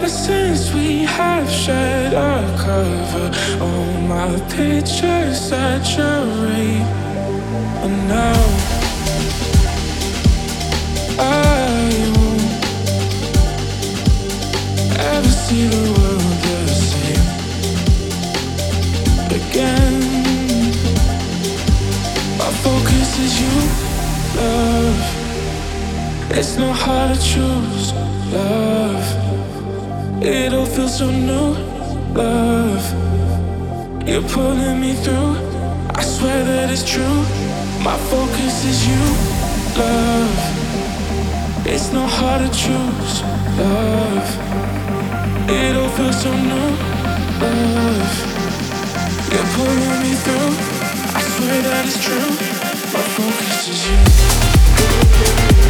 Ever since we have shed a cover, all my pictures saturate. And now I won't ever see the world the same again. My focus is you, love. It's not hard to choose love. It all feels so new, love. You're pulling me through. I swear that it's true. My focus is you, love. It's not hard to choose, love. It all feels so new, love. You're pulling me through. I swear that it's true. My focus is you.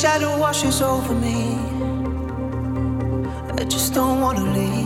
shadow washes over me. I just don't wanna leave.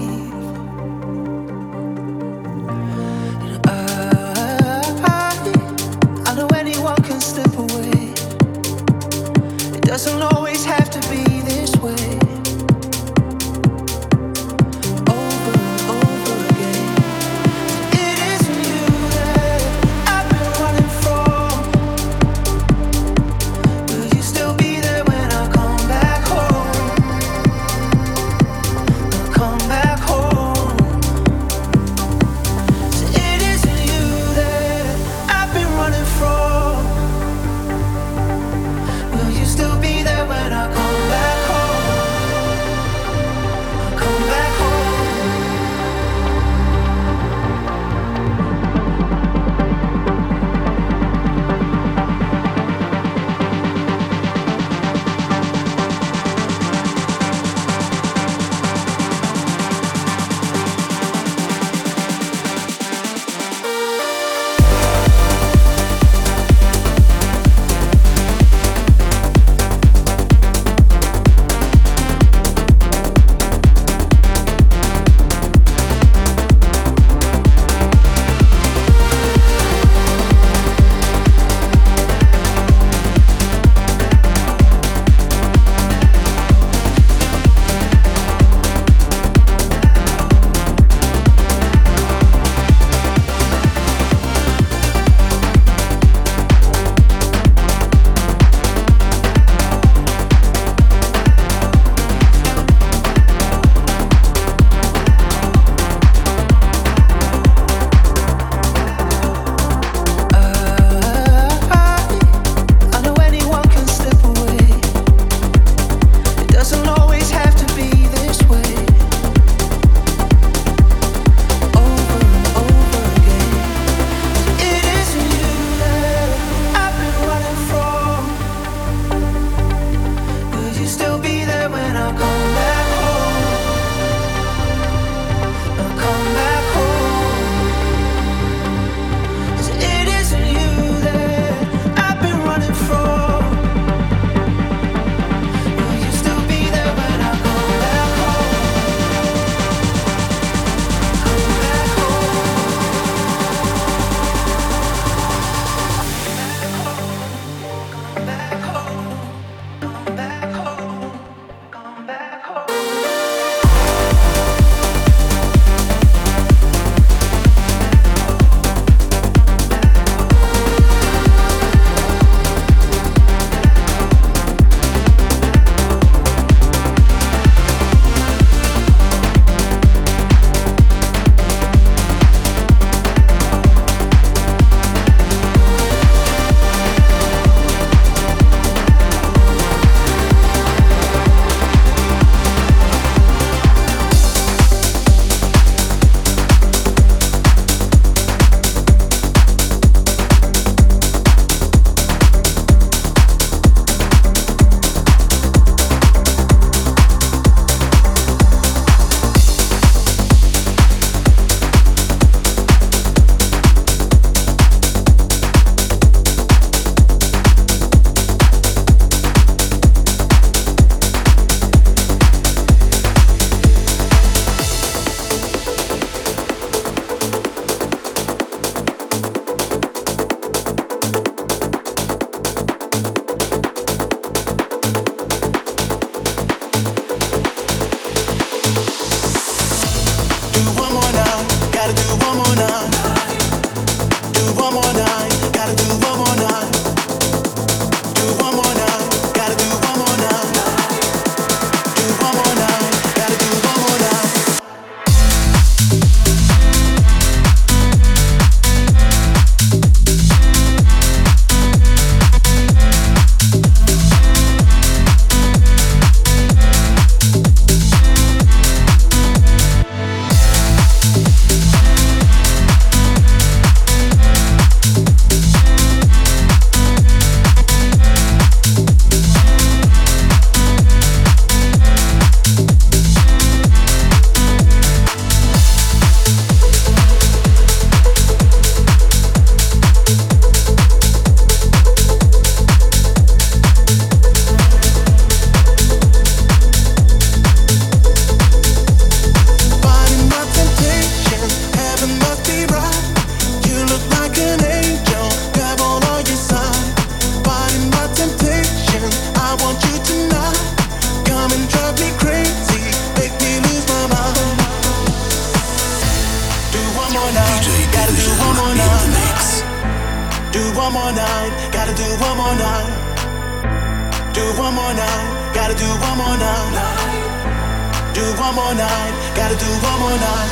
one more night, gotta do one more night. Do one more night, gotta do one more night. Do one more night, gotta do one more night.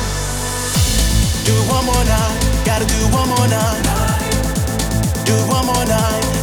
Do one more night, gotta do one more night. Do one more night.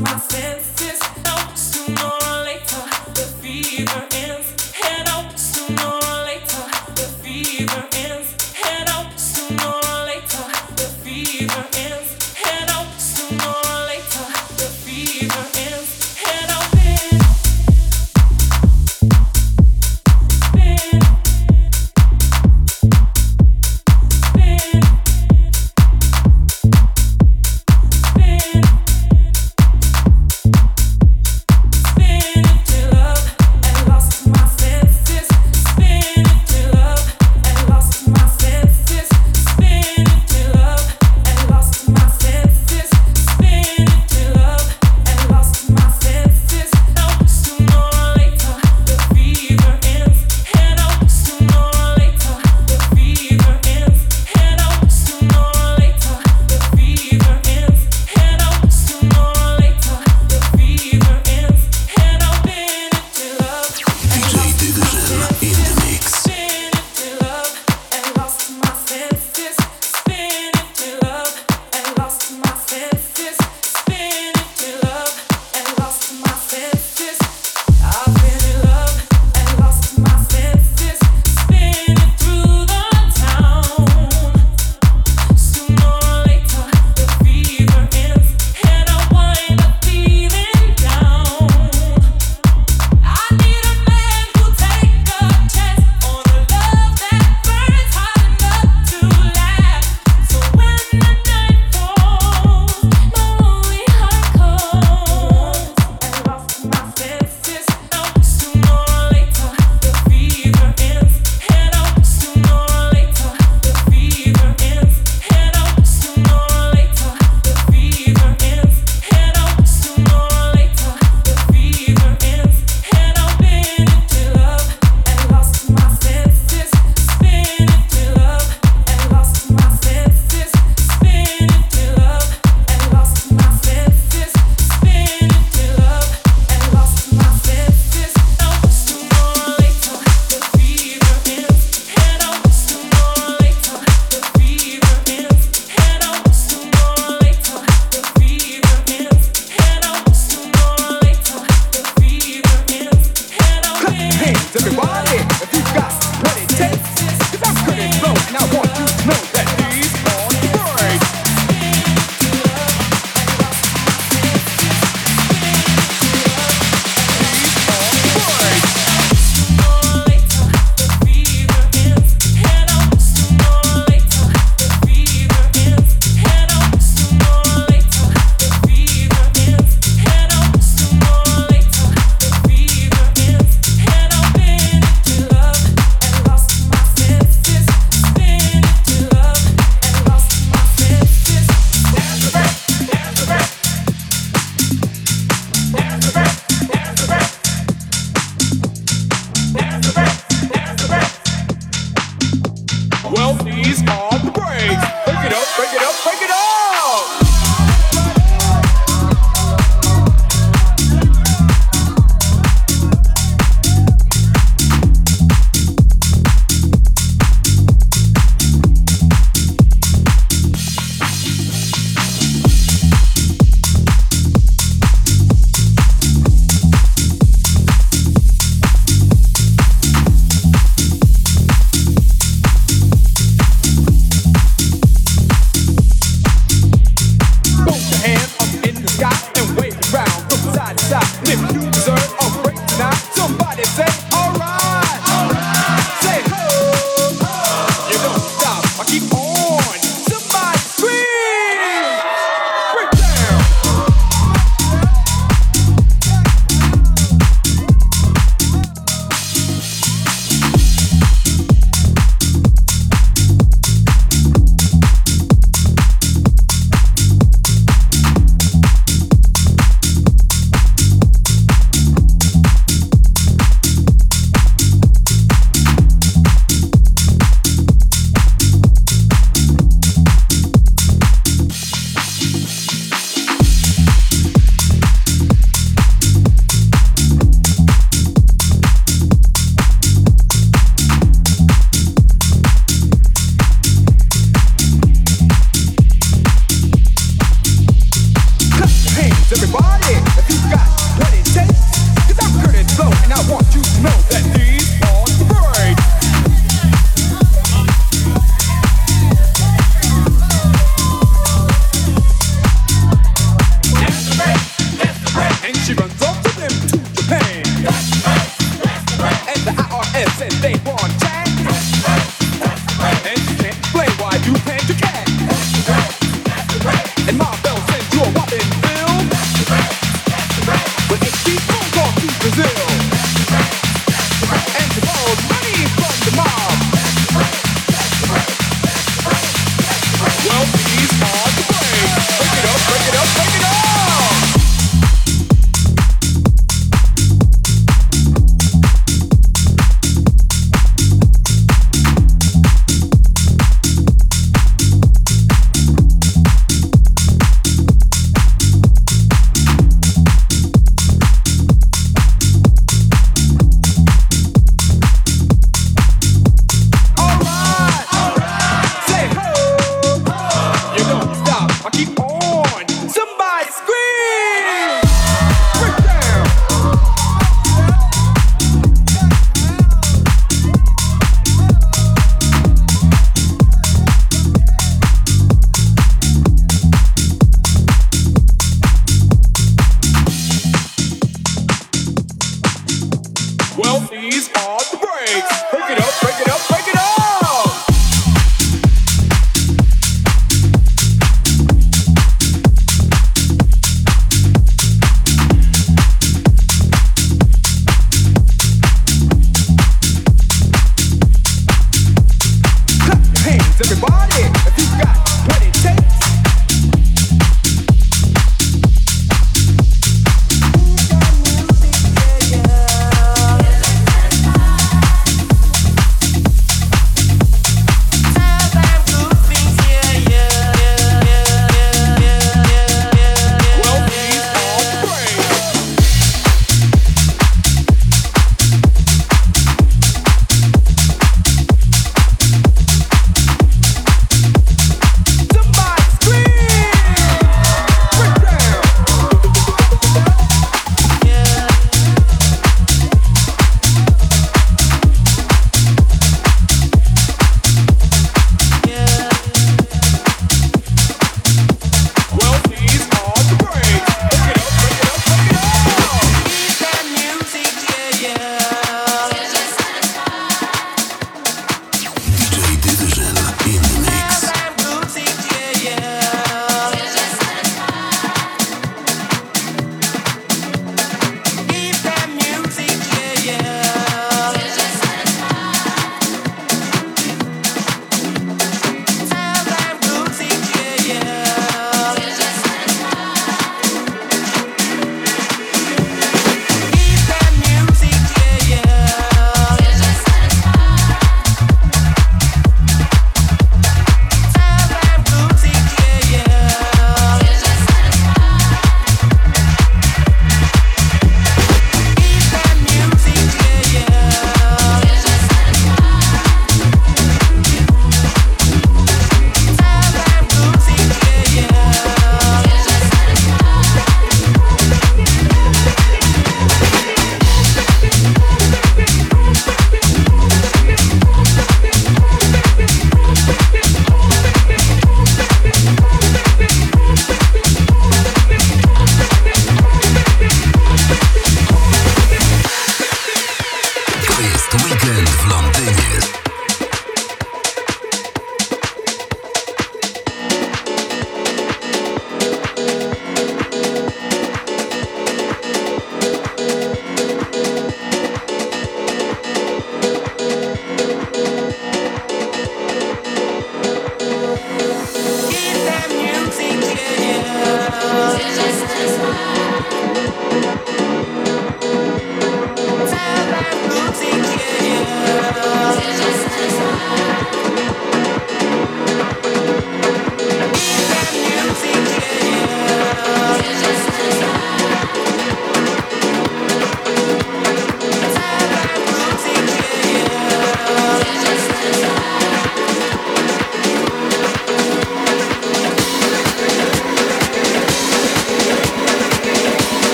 My friend.